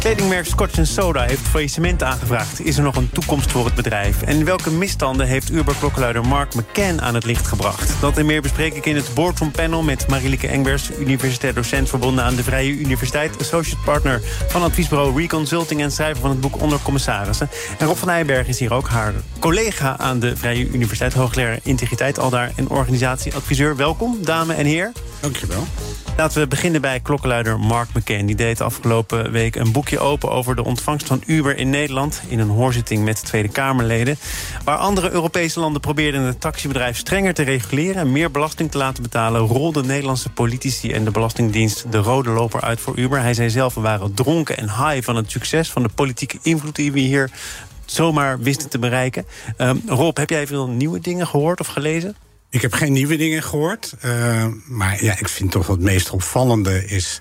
Kledingmerk Scotch Soda heeft faillissement aangevraagd. Is er nog een toekomst voor het bedrijf? En welke misstanden heeft Uber-klokkenluider Mark McCann aan het licht gebracht? Dat en meer bespreek ik in het Boardroom Panel met Marieke Engbers... universitair docent verbonden aan de Vrije Universiteit... associate partner van adviesbureau Reconsulting... en schrijver van het boek Onder Commissarissen. En Rob van Eijberg is hier ook haar collega aan de Vrije Universiteit... hoogleraar integriteit aldaar en organisatieadviseur. Welkom, dame en heer. Dankjewel. Laten we beginnen bij klokkenluider Mark McCann. Die deed afgelopen week een boekje open over de ontvangst van Uber in Nederland... in een hoorzitting met Tweede Kamerleden. Waar andere Europese landen probeerden het taxibedrijf strenger te reguleren... en meer belasting te laten betalen... rolden Nederlandse politici en de Belastingdienst de rode loper uit voor Uber. Hij zei zelf, we waren dronken en high van het succes... van de politieke invloed die we hier zomaar wisten te bereiken. Um, Rob, heb jij veel nieuwe dingen gehoord of gelezen? Ik heb geen nieuwe dingen gehoord. Uh, maar ja, ik vind toch het meest opvallende is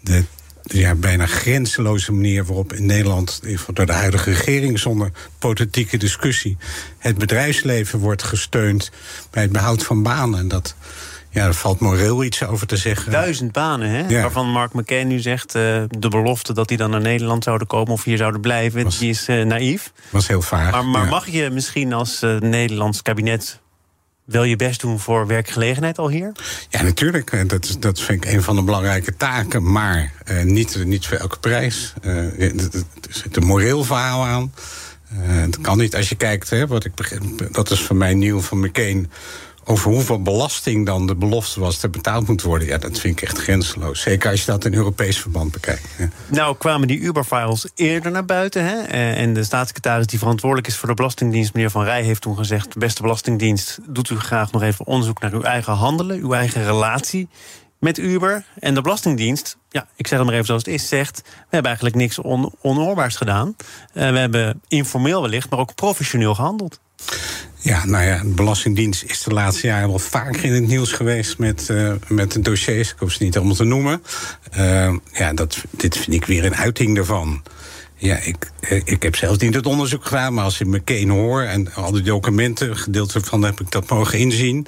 de ja, bijna grenzeloze manier waarop in Nederland, door de huidige regering zonder politieke discussie, het bedrijfsleven wordt gesteund bij het behoud van banen. En dat, ja, daar valt moreel iets over te zeggen. Duizend banen, hè? Ja. Waarvan Mark McCain nu zegt... Uh, de belofte dat die dan naar Nederland zouden komen... of hier zouden blijven, was, die is uh, naïef. was heel vaag. Maar, maar ja. mag je misschien als uh, Nederlands kabinet wil je best doen voor werkgelegenheid al hier? Ja, natuurlijk. Dat, is, dat vind ik een van de belangrijke taken. Maar uh, niet, niet voor elke prijs. Uh, er zit een moreel verhaal aan. Dat kan niet. Als je kijkt, hè, wat ik dat is voor mij nieuw van McCain over hoeveel belasting dan de belofte was dat betaald moet worden. Ja, dat vind ik echt grenzeloos. Zeker als je dat in Europees verband bekijkt. Ja. Nou kwamen die Uber-files eerder naar buiten. Hè? En de staatssecretaris die verantwoordelijk is voor de Belastingdienst... meneer Van Rij, heeft toen gezegd... beste Belastingdienst, doet u graag nog even onderzoek naar uw eigen handelen... uw eigen relatie met Uber. En de Belastingdienst, ja, ik zeg het maar even zoals het is, zegt... we hebben eigenlijk niks on gedaan. Uh, we hebben informeel wellicht, maar ook professioneel gehandeld. Ja, nou ja, de Belastingdienst is de laatste jaren wel vaker in het nieuws geweest met, uh, met de dossiers. Ik hoef ze niet allemaal te noemen. Uh, ja, dat, dit vind ik weer een uiting daarvan. Ja, ik, ik heb zelfs niet het onderzoek gedaan, maar als ik McCain hoor en al die documenten, gedeelte van heb ik dat mogen inzien.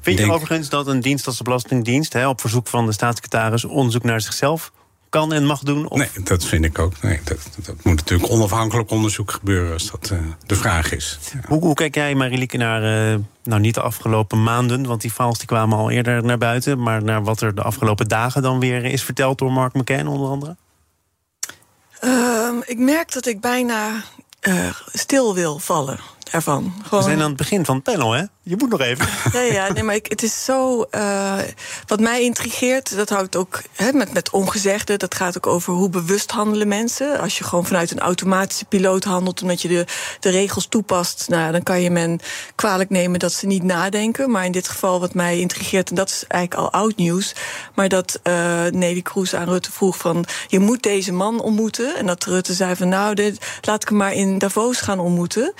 Vind je denk... overigens dat een dienst als de Belastingdienst, hè, op verzoek van de staatssecretaris, onderzoek naar zichzelf kan en mag doen? Of? Nee, dat vind ik ook. Nee, dat, dat moet natuurlijk onafhankelijk onderzoek gebeuren als dat uh, de vraag is. Ja. Hoe, hoe, kijk jij, Marilieke, naar, uh, nou niet de afgelopen maanden, want die files die kwamen al eerder naar buiten, maar naar wat er de afgelopen dagen dan weer is verteld door Mark McCann onder andere? Uh, ik merk dat ik bijna uh, stil wil vallen ervan. Gewoon... We zijn aan het begin van het panel, hè? Je moet nog even. Ja, ja nee, maar ik, het is zo. Uh, wat mij intrigeert, dat houdt ook hè, met, met ongezegde. Dat gaat ook over hoe bewust handelen mensen. Als je gewoon vanuit een automatische piloot handelt, omdat je de, de regels toepast, nou, dan kan je men kwalijk nemen dat ze niet nadenken. Maar in dit geval, wat mij intrigeert, en dat is eigenlijk al oud nieuws, maar dat uh, Nelly Kroes aan Rutte vroeg van: je moet deze man ontmoeten. En dat Rutte zei van: nou, dit, laat ik hem maar in Davos gaan ontmoeten.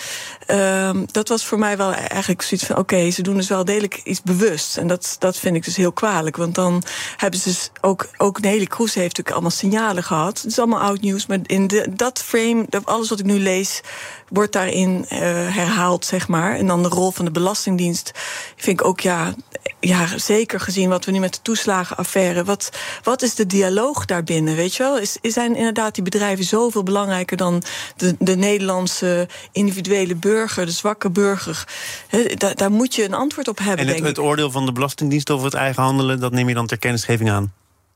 Uh, dat was voor mij wel eigenlijk zoiets van: oké, ze doen dus wel degelijk iets bewust. En dat, dat vind ik dus heel kwalijk. Want dan hebben ze dus ook, ook Nelly Kroes heeft natuurlijk allemaal signalen gehad. Het is allemaal oud nieuws, maar in de, dat frame, alles wat ik nu lees, wordt daarin uh, herhaald, zeg maar. En dan de rol van de Belastingdienst vind ik ook, ja, ja, zeker gezien wat we nu met de toeslagenaffaire. Wat, wat is de dialoog daarbinnen? Weet je wel? Is, zijn inderdaad die bedrijven zoveel belangrijker dan de, de Nederlandse individuele burger, de zwakke burger? He, da, daar moet je een antwoord op hebben. En het, denk het oordeel van de Belastingdienst over het eigen handelen, dat neem je dan ter kennisgeving aan?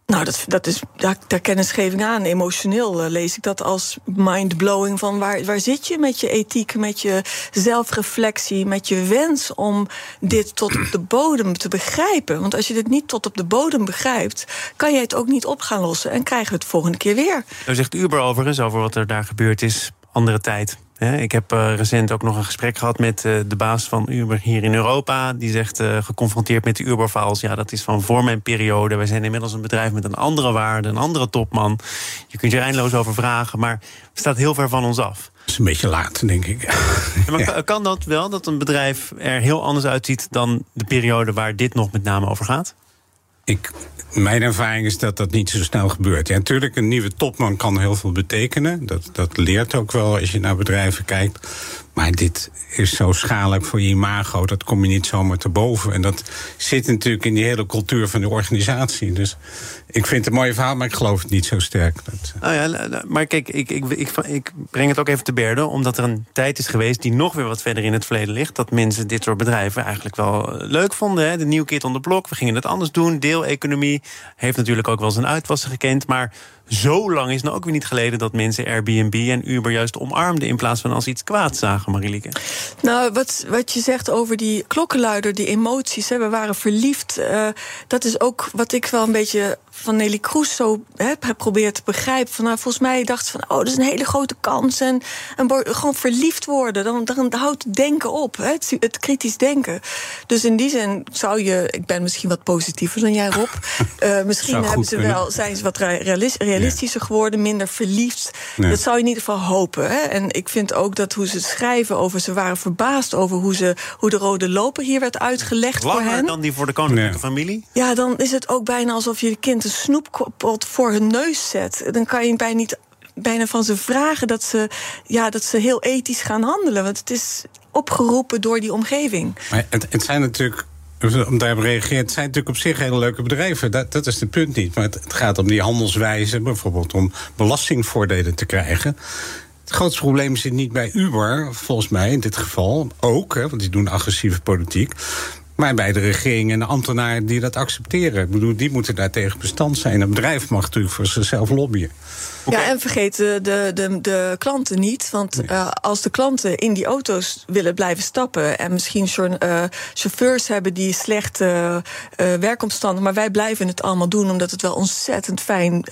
Nou, dat, dat is daar, daar kennisgeving aan. Emotioneel uh, lees ik dat als mindblowing van waar, waar zit je met je ethiek, met je zelfreflectie, met je wens om dit tot op de bodem te begrijpen. Want als je dit niet tot op de bodem begrijpt, kan je het ook niet op gaan lossen en krijgen we het volgende keer weer. Nou zegt Uber overigens over wat er daar gebeurd is, andere tijd. Ik heb uh, recent ook nog een gesprek gehad met uh, de baas van Uber hier in Europa. Die zegt, uh, geconfronteerd met de Uber-files... ja, dat is van voor mijn periode. Wij zijn inmiddels een bedrijf met een andere waarde, een andere topman. Je kunt je er eindeloos over vragen, maar het staat heel ver van ons af. Dat is een beetje laat, denk ik. Ja, maar ja. kan dat wel, dat een bedrijf er heel anders uitziet... dan de periode waar dit nog met name over gaat? Ik, mijn ervaring is dat dat niet zo snel gebeurt. Ja, natuurlijk, een nieuwe topman kan heel veel betekenen. Dat, dat leert ook wel als je naar bedrijven kijkt. Maar dit is zo schadelijk voor je imago, dat kom je niet zomaar te boven. En dat zit natuurlijk in die hele cultuur van de organisatie. Dus ik vind het een mooi verhaal, maar ik geloof het niet zo sterk. Dat, oh ja, maar kijk, ik, ik, ik, breng het ook even te berde, omdat er een tijd is geweest die nog weer wat verder in het verleden ligt. Dat mensen dit soort bedrijven eigenlijk wel leuk vonden. Hè? De nieuwe kit on blok, we gingen het anders doen. Deeleconomie heeft natuurlijk ook wel zijn uitwassen gekend. Maar zo lang is het nou ook weer niet geleden dat mensen Airbnb en Uber juist omarmden in plaats van als iets kwaad zagen, Marielike. Nou, wat, wat je zegt over die klokkenluider, die emoties, hè, we waren verliefd. Uh, dat is ook wat ik wel een beetje van Nelly Kroes zo heb geprobeerd te begrijpen. Van, nou, volgens mij dacht ze van, oh, dat is een hele grote kans. En, en gewoon verliefd worden, dan, dan houdt het denken op. Hè, het, het, kritisch denken. Dus in die zin zou je, ik ben misschien wat positiever dan jij, Rob. uh, misschien hebben ze wel, zijn ze wat realistischer geworden, minder verliefd. Dat zou je in ieder geval hopen. Hè. En ik vind ook dat hoe ze schrijven over, ze waren verbaasd over hoe, ze, hoe de rode loper hier werd uitgelegd Langer voor hen. dan die voor de koninklijke familie? Ja, dan is het ook bijna alsof je je kind een voor hun neus zet. Dan kan je bijna niet bijna van ze vragen dat ze, ja, dat ze heel ethisch gaan handelen. Want het is opgeroepen door die omgeving. Maar het, het zijn natuurlijk om daarop reageert, het zijn natuurlijk op zich hele leuke bedrijven. Dat, dat is het punt niet. Maar het, het, gaat om die handelswijze, bijvoorbeeld om belastingvoordelen te krijgen. Het grootste probleem zit niet bij Uber, volgens mij in dit geval ook, hè, want die doen agressieve politiek. Maar bij de regering en de ambtenaren die dat accepteren. Ik bedoel, die moeten daar tegen bestand zijn. Een bedrijf mag natuurlijk voor zichzelf lobbyen. Ja, en vergeet de, de, de, de klanten niet. Want uh, als de klanten in die auto's willen blijven stappen... en misschien uh, chauffeurs hebben die slechte uh, werkomstandigheden... maar wij blijven het allemaal doen omdat het wel ontzettend fijn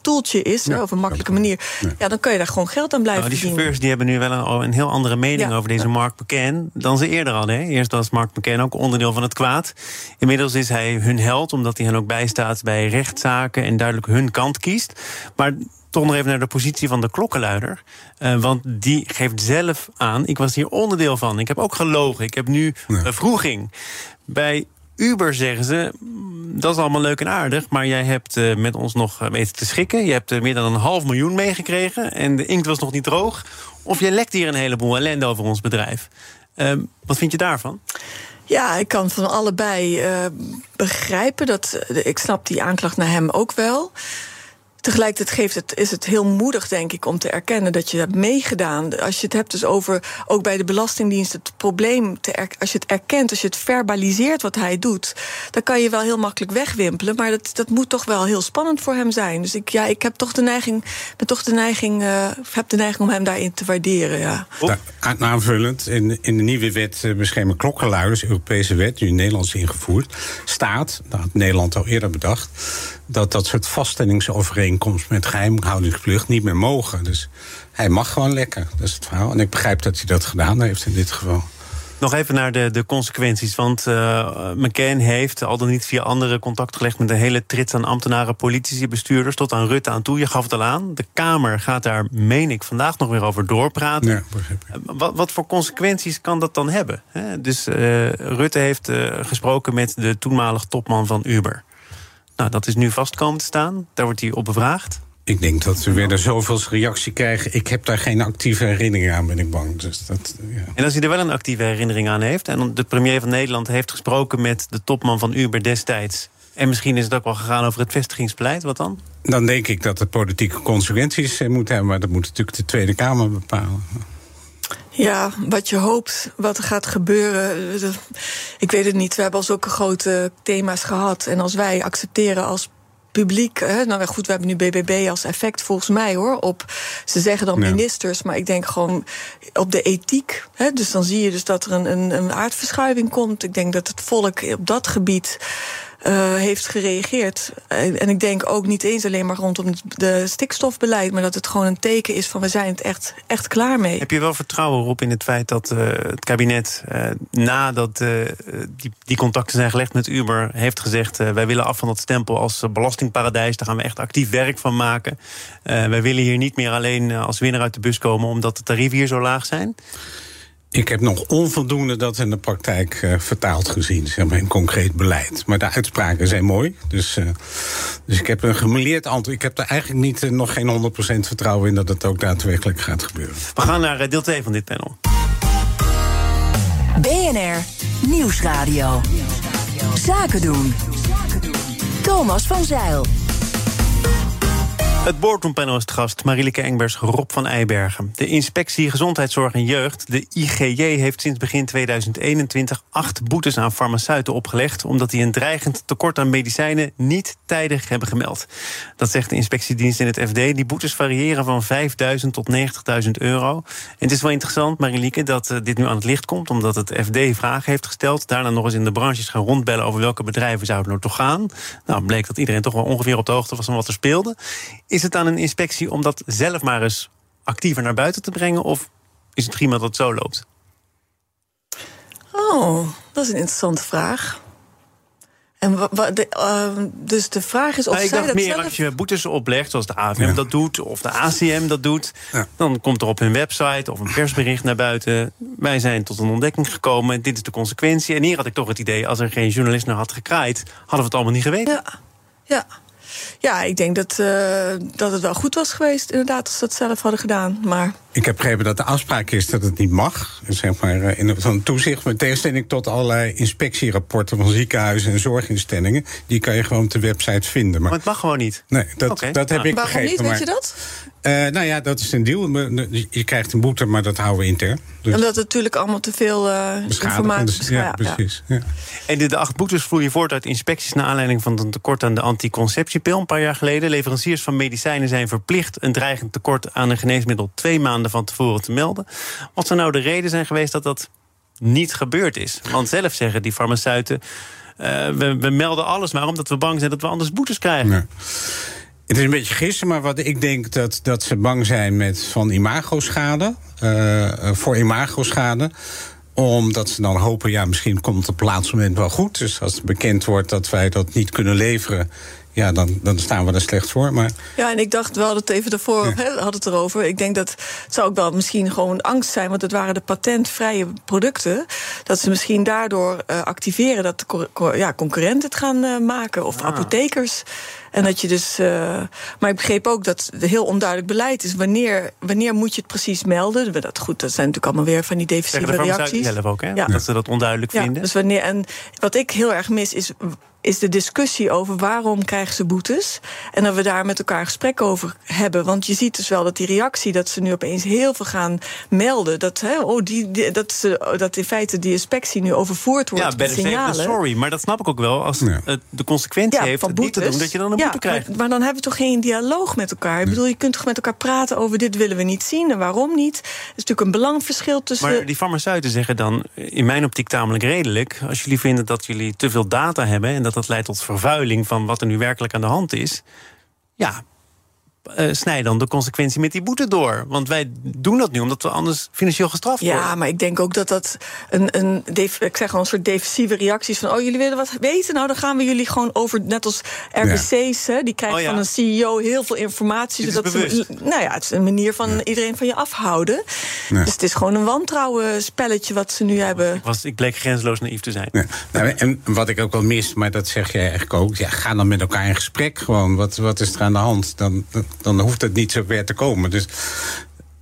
toeltje is... Ja, op een makkelijke manier, ja. dan kun je daar gewoon geld aan blijven nou, die chauffeurs die hebben nu wel een, een heel andere mening ja. over deze Mark McCann... dan ze eerder hadden. Hè? Eerst was Mark McCann ook onderdeel van het kwaad. Inmiddels is hij hun held, omdat hij hen ook bijstaat bij rechtszaken... en duidelijk hun kant kiest. Maar toch nog even naar de positie van de klokkenluider. Uh, want die geeft zelf aan, ik was hier onderdeel van. Ik heb ook gelogen, ik heb nu ja. vroeging. Bij Uber zeggen ze, mm, dat is allemaal leuk en aardig... maar jij hebt uh, met ons nog weten te schikken. Je hebt uh, meer dan een half miljoen meegekregen... en de inkt was nog niet droog. Of je lekt hier een heleboel ellende over ons bedrijf. wat vind je daarvan? Ja, ik kan van allebei begrijpen. Dat, ik snap die aanklacht naar hem ook wel... Tegelijkertijd geeft het, is het heel moedig, denk ik, om te erkennen dat je hebt meegedaan. Als je het hebt dus over, ook bij de Belastingdienst, het probleem, te als je het erkent, als je het verbaliseert wat hij doet, dan kan je wel heel makkelijk wegwimpelen. Maar dat, dat moet toch wel heel spannend voor hem zijn. Dus ik, ja, ik heb toch de neiging, ben toch de neiging, uh, heb de neiging om hem daarin te waarderen. Ja. aanvullend, in, in de nieuwe wet eh, beschermen klokkenluiders, Europese wet, nu in Nederland is ingevoerd, staat, dat had Nederland al eerder bedacht, dat dat soort vaststellingsovereenkomst met geheimhoudingsplicht niet meer mogen. Dus hij mag gewoon lekker, dat is het verhaal. En ik begrijp dat hij dat gedaan heeft in dit geval. Nog even naar de, de consequenties. Want uh, McCain heeft al dan niet via andere contact gelegd met een hele trits aan ambtenaren, politici, bestuurders, tot aan Rutte aan toe. Je gaf het al aan. De Kamer gaat daar, meen ik, vandaag nog weer over doorpraten. Ja, uh, wat, wat, voor consequenties kan dat dan hebben? He, dus uh, Rutte heeft gesproken met de toenmalig topman van Uber. Nou, dat is nu vast komen te staan. Daar wordt hij op bevraagd. Ik denk dat we weer er zoveel reactie krijgen. Ik heb daar geen actieve herinnering aan, ben ik bang. Dus dat, ja. En als hij er wel een actieve herinnering aan heeft... en de premier van Nederland heeft gesproken met de topman van Uber destijds... en misschien is het ook wel gegaan over het vestigingsbeleid, wat dan? Dan denk ik dat het politieke consequenties eh, moet hebben... maar dat moet natuurlijk de Tweede Kamer bepalen. Ja, wat je hoopt, wat er gaat gebeuren. Ik weet het niet. We hebben al zulke grote thema's gehad. En als wij accepteren als publiek. Hè, nou goed, we hebben nu BBB als effect volgens mij hoor. Op, ze zeggen dan ministers, maar ik denk gewoon op de ethiek. Hè, dus dan zie je dus dat er een, een, een aardverschuiving komt. Ik denk dat het volk op dat gebied uh, heeft gereageerd. En ik denk ook niet eens alleen maar rondom het stikstofbeleid, maar dat het gewoon een teken is van we zijn het echt, echt klaar mee. Heb je wel vertrouwen op in het feit dat uh, het kabinet uh, nadat die, die contacten zijn gelegd met Uber heeft gezegd wij willen af van dat stempel als belastingparadijs, daar gaan we echt actief werk van maken. wij willen hier niet meer alleen als winnaar uit de bus komen omdat de tarieven hier zo laag zijn? Ik heb nog onvoldoende dat in de praktijk uh, vertaald gezien, zeg maar, in concreet beleid. Maar de uitspraken zijn mooi. Dus, uh, dus ik heb een gemeleerd antwoord. Ik heb er eigenlijk niet, uh, nog geen 100% vertrouwen in dat het ook daadwerkelijk gaat gebeuren. We gaan naar deel 2 van dit panel. BNR Nieuwsradio. Zaken doen. Thomas van Zeil. Het boardroompanel is gast, Marielike Engbers, Rob van Eibergen. De Inspectie Gezondheidszorg en Jeugd, de IGJ, heeft sinds begin 2021 acht boetes aan farmaceuten opgelegd... omdat die een dreigend tekort aan medicijnen niet tijdig hebben gemeld. Dat zegt de inspectiedienst in het FD. Die boetes variëren van 5.000 tot 90.000 euro. En het is wel interessant, Marielike, dat uh, dit nu aan het licht komt... omdat het FD vragen heeft gesteld. Daarna nog eens in de branches gaan rondbellen over welke bedrijven zouden er toch gaan. Nou, bleek dat iedereen toch wel ongeveer op de hoogte was van wat er speelde. Is het aan een inspectie om dat zelf maar eens actiever naar buiten te brengen? Of is het prima dat het zo loopt? Oh, dat is een interessante vraag. En de, uh, dus de vraag is of nou, ik zij dacht dat meer zelf... als je boetes oplegt, zoals de AVM ja. dat doet... of de ACM dat doet, ja. dan komt er op hun website... of een persbericht naar buiten. Wij zijn tot een ontdekking gekomen, dit is de consequentie. En hier had ik toch het idee, als er geen journalist naar had gekraaid... hadden we het allemaal niet geweten. Ja, ja. Ja, ik denk dat, uh, dat het wel goed was geweest, inderdaad, als ze dat zelf hadden gedaan. Maar... Ik heb begrepen dat de afspraak is dat het niet mag. Zeg maar, eh, in van toezicht, met tegenstelling tot allerlei inspectierapporten van ziekenhuizen en zorginstellingen. Die kan je gewoon op de website vinden. Maar, maar het mag gewoon niet. Nee, dat, okay. dat heb nou, ik Waarom begrepen. niet, weet je dat? Uh, nou ja, dat is een deal. Je krijgt een boete, maar dat houden we intern. Dus Omdat het natuurlijk allemaal te veel uh, informatie is. Ja, precies. Ja. Ja. En de, de acht boetes vloeien voort uit inspecties... naar aanleiding van een tekort aan de anticonceptiepil een paar jaar geleden. Leveranciers van medicijnen zijn verplicht... een dreigend tekort aan een geneesmiddel twee maanden van tevoren te melden. Wat zou nou de reden zijn geweest dat dat niet gebeurd is? Want zelf zeggen die farmaceuten... Uh, we, we, melden alles maar omdat we bang zijn dat we anders boetes krijgen. Ja. Het is een beetje gissen, maar wat ik denk dat, dat ze bang zijn met van imagoschade. Uh, voor imagoschade omdat ze dan hopen, ja, misschien komt het op het laatste moment wel goed. Dus als het bekend wordt dat wij dat niet kunnen leveren ja, dan, dan staan we er slecht voor. Maar... Ja, en ik dacht, we hadden het even daarvoor ja. he, had het erover. Ik denk dat het zou ook wel misschien gewoon angst zijn, want het waren de patentvrije producten. Dat ze misschien daardoor uh, activeren dat de co ja, concurrenten het gaan uh, maken of ah. apothekers. En dat je dus. Uh, maar ik begreep ook dat het heel onduidelijk beleid is. Wanneer, wanneer moet je het precies melden? Dat, goed, dat zijn natuurlijk allemaal weer van die defensieve de reacties. zelf ook, hè? Ja. Dat ze dat onduidelijk ja, vinden. Dus wanneer, en wat ik heel erg mis is is de discussie over waarom krijgen ze boetes. En dat we daar met elkaar gesprek over hebben. Want je ziet dus wel dat die reactie, dat ze nu opeens heel veel gaan melden. Dat, hè, oh, die, die, dat, ze, dat in feite die inspectie nu overvoerd wordt. Ja, better safe than sorry. Maar dat snap ik ook wel. Als ja. het de consequentie ja, heeft van boetes, te doen, dat je dan een ja, boete krijgt. Maar, maar, dan hebben we toch geen dialoog met elkaar. Ik bedoel, je kunt toch met elkaar praten over dit willen we niet zien en waarom niet. Er is natuurlijk een belangverschil tussen. Maar die farmaceuten zeggen dan, in mijn optiek tamelijk redelijk. Als jullie vinden dat jullie te veel data hebben en dat dat leidt tot vervuiling van wat er nu werkelijk aan de hand is. Ja, uh, snij dan de consequentie met die boete door. Want wij doen dat nu omdat we anders financieel gestraft ja, worden. Ja, maar ik denk ook dat dat een, een, ik zeg al, een soort defensieve reacties van... oh, jullie willen wat weten? Nou, dan gaan we jullie gewoon over... net als RBC's, ja. die krijgen oh, ja. van een CEO heel veel informatie. Dit zodat ze, nou ja, het is een manier van ja. iedereen van je afhouden. Dus het is gewoon een wantrouwen spelletje wat ze nu hebben. Ik, was, ik bleek grenzeloos naïef te zijn. Nou, en wat ik ook wel mis, maar dat zeg jij eigenlijk ook... Ja, ga dan met elkaar in gesprek gewoon. Wat, wat is er aan de hand? Dan, dan hoeft het niet zo ver te komen. Dus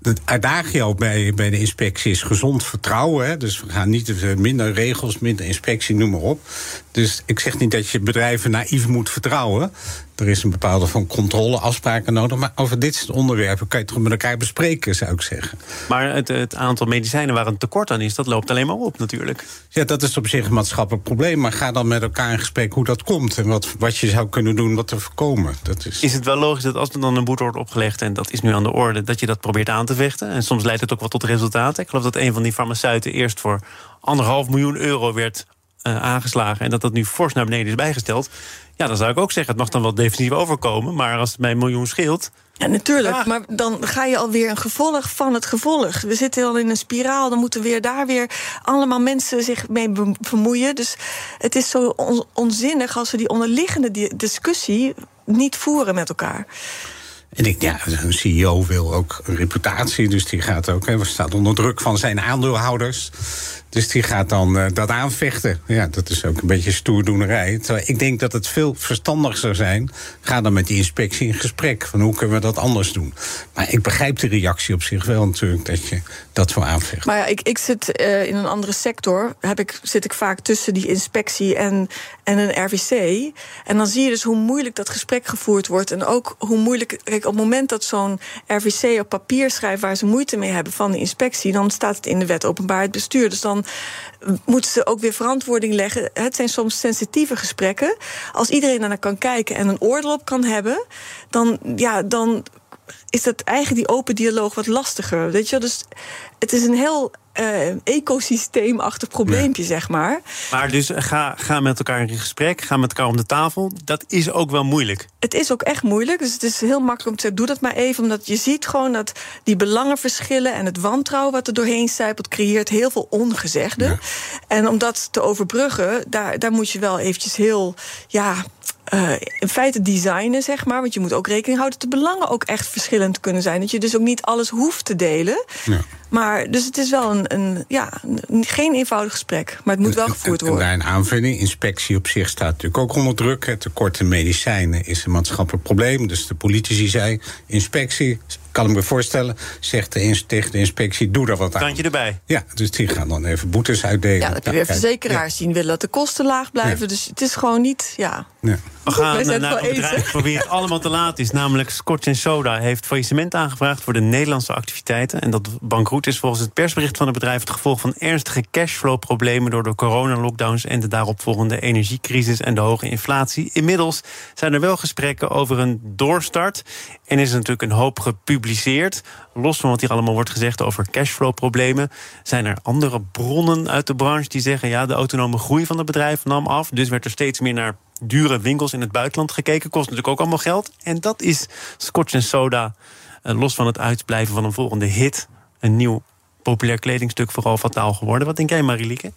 het uitdaging bij, bij de inspectie is gezond vertrouwen. Hè? Dus we gaan niet minder regels, minder inspectie, noem maar op. Dus ik zeg niet dat je bedrijven naïef moet vertrouwen. Er is een bepaalde van controle, afspraken nodig. Maar over dit soort onderwerpen kan je het toch met elkaar bespreken, zou ik zeggen. Maar het, het, aantal medicijnen waar een tekort aan is, dat loopt alleen maar op natuurlijk. Ja, dat is op zich een maatschappelijk probleem. Maar ga dan met elkaar in gesprek hoe dat komt. En wat, wat je zou kunnen doen wat te voorkomen. Dat is... is het wel logisch dat als er dan een boete wordt opgelegd... en dat is nu aan de orde, dat je dat probeert aan te vechten? En soms leidt het ook wel tot resultaten. Ik geloof dat een van die farmaceuten eerst voor anderhalf miljoen euro werd aangeslagen... en dat dat nu fors naar beneden is bijgesteld. Ja, dan zou ik ook zeggen, het mag dan wel defensief overkomen... maar als het mij een miljoen scheelt... Ja, natuurlijk. Ja. Maar dan ga je alweer een gevolg van het gevolg. We zitten al in een spiraal. Dan moeten weer daar weer allemaal mensen zich mee bemoeien. Dus het is zo on onzinnig als we die onderliggende discussie niet voeren met elkaar. En ik, ja, een CEO wil ook een reputatie, dus die gaat ook, hè, staat onder druk van zijn aandeelhouders. Dus die gaat dan uh, dat aanvechten. Ja, dat is ook een beetje stoerdoenerij. Terwijl ik denk dat het veel verstandiger zou zijn. Ga dan met die inspectie in gesprek. Van hoe kunnen we dat anders doen? Maar ik begrijp de reactie op zich wel natuurlijk dat je dat wil aanvechten. Maar ja, ik, ik zit uh, in een andere sector. Heb ik, zit ik vaak tussen die inspectie en, en een RVC. En dan zie je dus hoe moeilijk dat gesprek gevoerd wordt. En ook hoe moeilijk. Kijk, op het moment dat zo'n RVC op papier schrijft waar ze moeite mee hebben van de inspectie, dan staat het in de wet openbaarheid bestuur. Dus dan moeten ze ook weer verantwoording leggen. Het zijn soms sensitieve gesprekken. Als iedereen naar kan kijken en een oordeel op kan hebben, dan, ja, dan is dat eigenlijk die open dialoog wat lastiger. Weet je? Dus het is een heel ecosysteemachtig probleempje, zeg maar. Maar dus ga, ga met elkaar in gesprek, ga met elkaar om de tafel. Dat is ook wel moeilijk. Het is ook echt moeilijk. Dus het is heel makkelijk om te zeggen: doe dat maar even. Omdat je ziet gewoon dat die belangenverschillen en het wantrouwen wat er doorheen zijpelt, creëert heel veel ongezegde. Ja. En om dat te overbruggen, daar, daar moet je wel eventjes heel. Ja, uh, in feite designen, zeg maar. Want je moet ook rekening houden dat de belangen ook echt verschillend kunnen zijn. Dat je dus ook niet alles hoeft te delen. Ja. Maar dus het is wel een, een, ja, geen eenvoudig gesprek. Maar het moet wel gevoerd worden. En daar een aanvulling. Inspectie op zich staat natuurlijk ook onder druk. Het tekort aan medicijnen is een maatschappelijk probleem. Dus de politici zei: inspectie, kan ik me voorstellen, zegt de tegen de inspectie: doe daar wat aan. Kantje erbij. Ja, dus die gaan dan even boetes uitdelen. Ja, dat heb je weer verzekeraars ja. zien willen dat de kosten laag blijven. Ja. Dus het is gewoon niet. Ja. ja. We gaan naar een bedrijf voor wie het allemaal te laat is. Namelijk Scotch Soda heeft faillissement aangevraagd voor de Nederlandse activiteiten. En dat bankroet is volgens het persbericht van het bedrijf het gevolg van ernstige cashflow-problemen door de coronalockdowns en de daaropvolgende energiecrisis en de hoge inflatie. Inmiddels zijn er wel gesprekken over een doorstart. En is er natuurlijk een hoop gepubliceerd. Los van wat hier allemaal wordt gezegd over cashflow-problemen, zijn er andere bronnen uit de branche die zeggen: ja, de autonome groei van het bedrijf nam af. Dus werd er steeds meer naar dure winkels in het buitenland gekeken. Kost natuurlijk ook allemaal geld. En dat is Scotch Soda, eh, los van het uitblijven van een volgende hit, een nieuw populair kledingstuk vooral fataal geworden. Wat denk jij, Marilieke?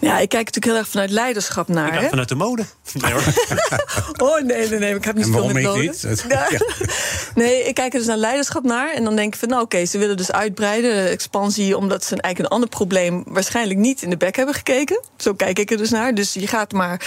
Ja, ik kijk natuurlijk heel erg vanuit leiderschap naar. Ik vanuit de mode. Nee, hoor. oh nee, nee, nee, ik heb niet veel met mode. Niet? Ja. Nee, ik kijk er dus naar leiderschap naar. En dan denk ik van, nou oké, okay, ze willen dus uitbreiden, de expansie, omdat ze eigenlijk een ander probleem waarschijnlijk niet in de bek hebben gekeken. Zo kijk ik er dus naar. Dus je gaat maar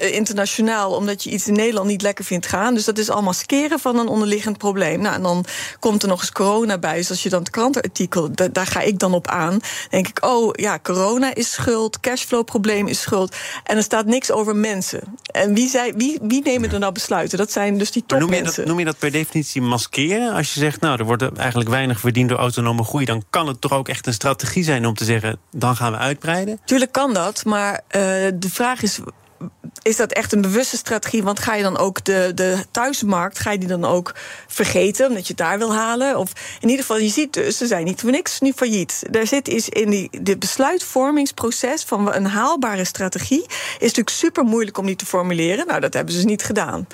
internationaal, omdat je iets in Nederland niet lekker vindt gaan. Dus dat is allemaal skeren van een onderliggend probleem. Nou, en dan komt er nog eens corona bij. Dus als je dan het krantenartikel, daar, daar ga ik dan op aan. denk ik, oh ja, corona is schuld cashflow-probleem is schuld. En er staat niks over mensen. En wie, zei, wie, wie nemen er nou besluiten? Dat zijn dus die topmensen. Noem, je dat, noem je dat per definitie maskeren? Als je zegt, nou, er wordt eigenlijk weinig verdiend door autonome groei... dan kan het toch ook echt een strategie zijn om te zeggen... dan gaan we uitbreiden? Tuurlijk kan dat, maar uh, de vraag is is dat echt een bewuste strategie? Want ga je dan ook de, de thuismarkt, ga je die dan ook vergeten omdat je het daar wil halen? Of in ieder geval, je ziet dus, ze zijn niet voor niks nu failliet. Daar zit is in die de besluitvormingsproces van een haalbare strategie, is natuurlijk super moeilijk om die te formuleren. Nou, dat hebben ze dus niet gedaan.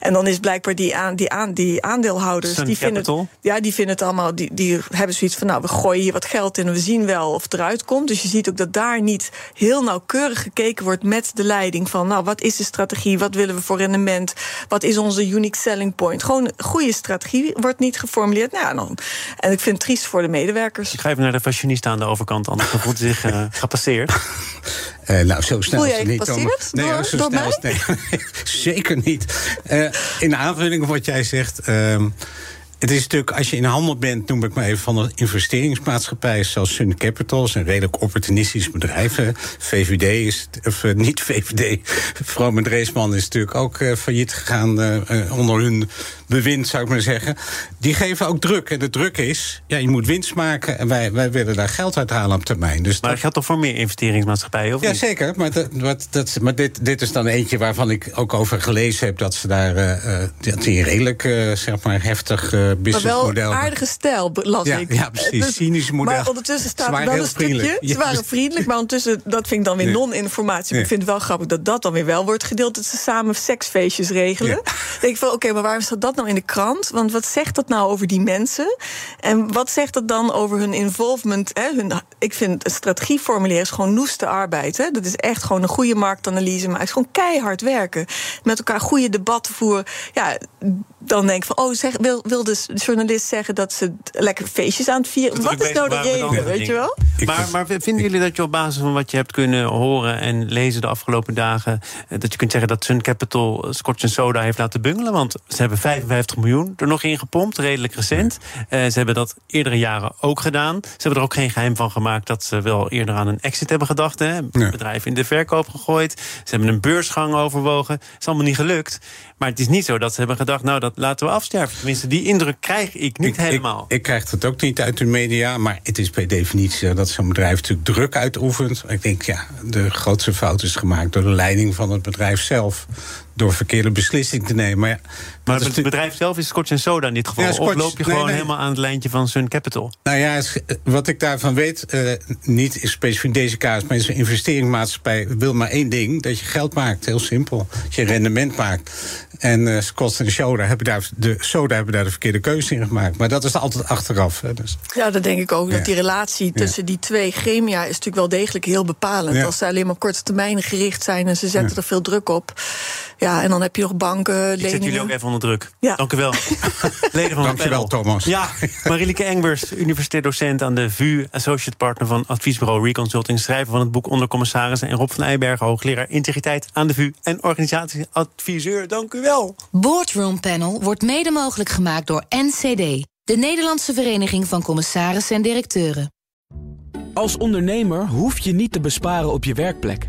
En dan is blijkbaar die, aan, die, aan, die aandeelhouders, die vinden, ja, die vinden het allemaal, die, die hebben zoiets van, nou, we gooien hier wat geld in en we zien wel of het eruit komt. Dus je ziet ook dat daar niet heel nauwkeurig gekeken wordt met de leiding van, nou, wat is de strategie? Wat willen we voor rendement? Wat is onze unique selling point? Gewoon een goede strategie wordt niet geformuleerd. Nou, dan, en ik vind het triest voor de medewerkers. Ik ga even naar de fashionist aan de overkant, anders voelt zich uh, gepasseerd. Uh, nou, zo snel is het niet. Gepasseerd? Nee, door, zo door snel is nee, zeker niet. Uh, in aanvulling op wat jij zegt. Uh, het is natuurlijk, als je in handel bent, noem ik maar even van een investeringsmaatschappij zoals Sun Capital, is een redelijk opportunistisch bedrijf. VVD is, of uh, niet VVD, met Dreesman is natuurlijk ook uh, failliet gegaan uh, onder hun bewind, zou ik maar zeggen. Die geven ook druk. En de druk is, ja, je moet winst maken en wij, wij willen daar geld uit halen op termijn. Dus maar dat gaat toch voor meer investeringsmaatschappijen, of Ja, niet? zeker. Maar, dat, dat, maar dit, dit is dan eentje waarvan ik ook over gelezen heb dat ze daar dat die redelijk, zeg maar, heftig businessmodel. Maar aardige stijl, las ja, ik. Ja, precies. Dus, Cynisch model. Maar ondertussen staat er wel een stukje. Ze waren vriendelijk, maar ondertussen, dat vind ik dan weer non-informatie. Ik vind het wel grappig dat dat dan weer wel wordt gedeeld. Dat ze samen seksfeestjes regelen. Ja. denk ik van, oké, maar waarom staat dat nou in de krant? Want wat zegt dat nou over die mensen? En wat zegt dat dan over hun involvement, hè, hun ik vind een strategie formuleren is gewoon noeste arbeid. Hè? Dat is echt gewoon een goede marktanalyse, maar het is gewoon keihard werken. Met elkaar goede debatten voeren. Ja, dan denk ik van, oh, zeg, wil, wil de journalist zeggen dat ze lekker feestjes aan het vieren? Wat is nou de reden, weet je wel? Maar, maar vinden jullie dat je op basis van wat je hebt kunnen horen en lezen de afgelopen dagen, eh, dat je kunt zeggen dat Sun Capital Scotch Soda heeft laten bungelen? Want ze hebben 55 miljoen er nog in gepompt, redelijk recent. Uh, ze hebben dat eerdere jaren ook gedaan. Ze hebben er ook geen geheim van gemaakt dat ze wel eerder aan een exit hebben gedacht. Hè? Bedrijf in de verkoop gegooid. Ze hebben een beursgang overwogen. Het is allemaal niet gelukt. Maar het is niet zo dat ze hebben gedacht, nou, dat laten we afsterven. Tenminste, die indruk krijg ik niet helemaal. Ik, ik, krijg het ook niet uit de media, maar het is per definitie dat zo'n bedrijf natuurlijk druk uitoefent. Ik denk, ja, de grootste fout is gemaakt door de leiding van het bedrijf zelf door verkeerde beslissing te nemen. Maar, ja, maar het bedrijf zelf is Scotch Soda in dit geval. Ja, Scotch, of loop je gewoon helemaal aan het lijntje van Sun Capital? Nou ja, wat ik daarvan weet, uh, niet specifiek deze kaas, maar is een investeringsmaatschappij wil maar één ding: dat je geld maakt. Heel simpel. Dat je rendement maakt. En uh, Scott en Soda hebben daar de, Soda hebben daar de verkeerde keuze in gemaakt. Maar dat is altijd achteraf. Hè, dus. Ja, dat denk ik ook. Dat die relatie tussen die twee gremia is natuurlijk wel degelijk heel bepalend. Als ze alleen maar korte termijnen gericht zijn en ze zetten er veel druk op. Ja, en dan heb je nog banken, leningen. Ik zet jullie ook even onder druk. Ja. Dank u wel. Leden van Dank je wel, Thomas. Ja, Marilike Engbers, universiteitsdocent aan de VU... associate partner van adviesbureau Reconsulting... schrijver van het boek Onder Commissarissen... en Rob van Eijbergen, hoogleraar integriteit aan de VU... en organisatieadviseur. Dank u wel. Boardroom Panel wordt mede mogelijk gemaakt door NCD, de Nederlandse Vereniging van Commissarissen en Directeuren. Als ondernemer hoef je niet te besparen op je werkplek.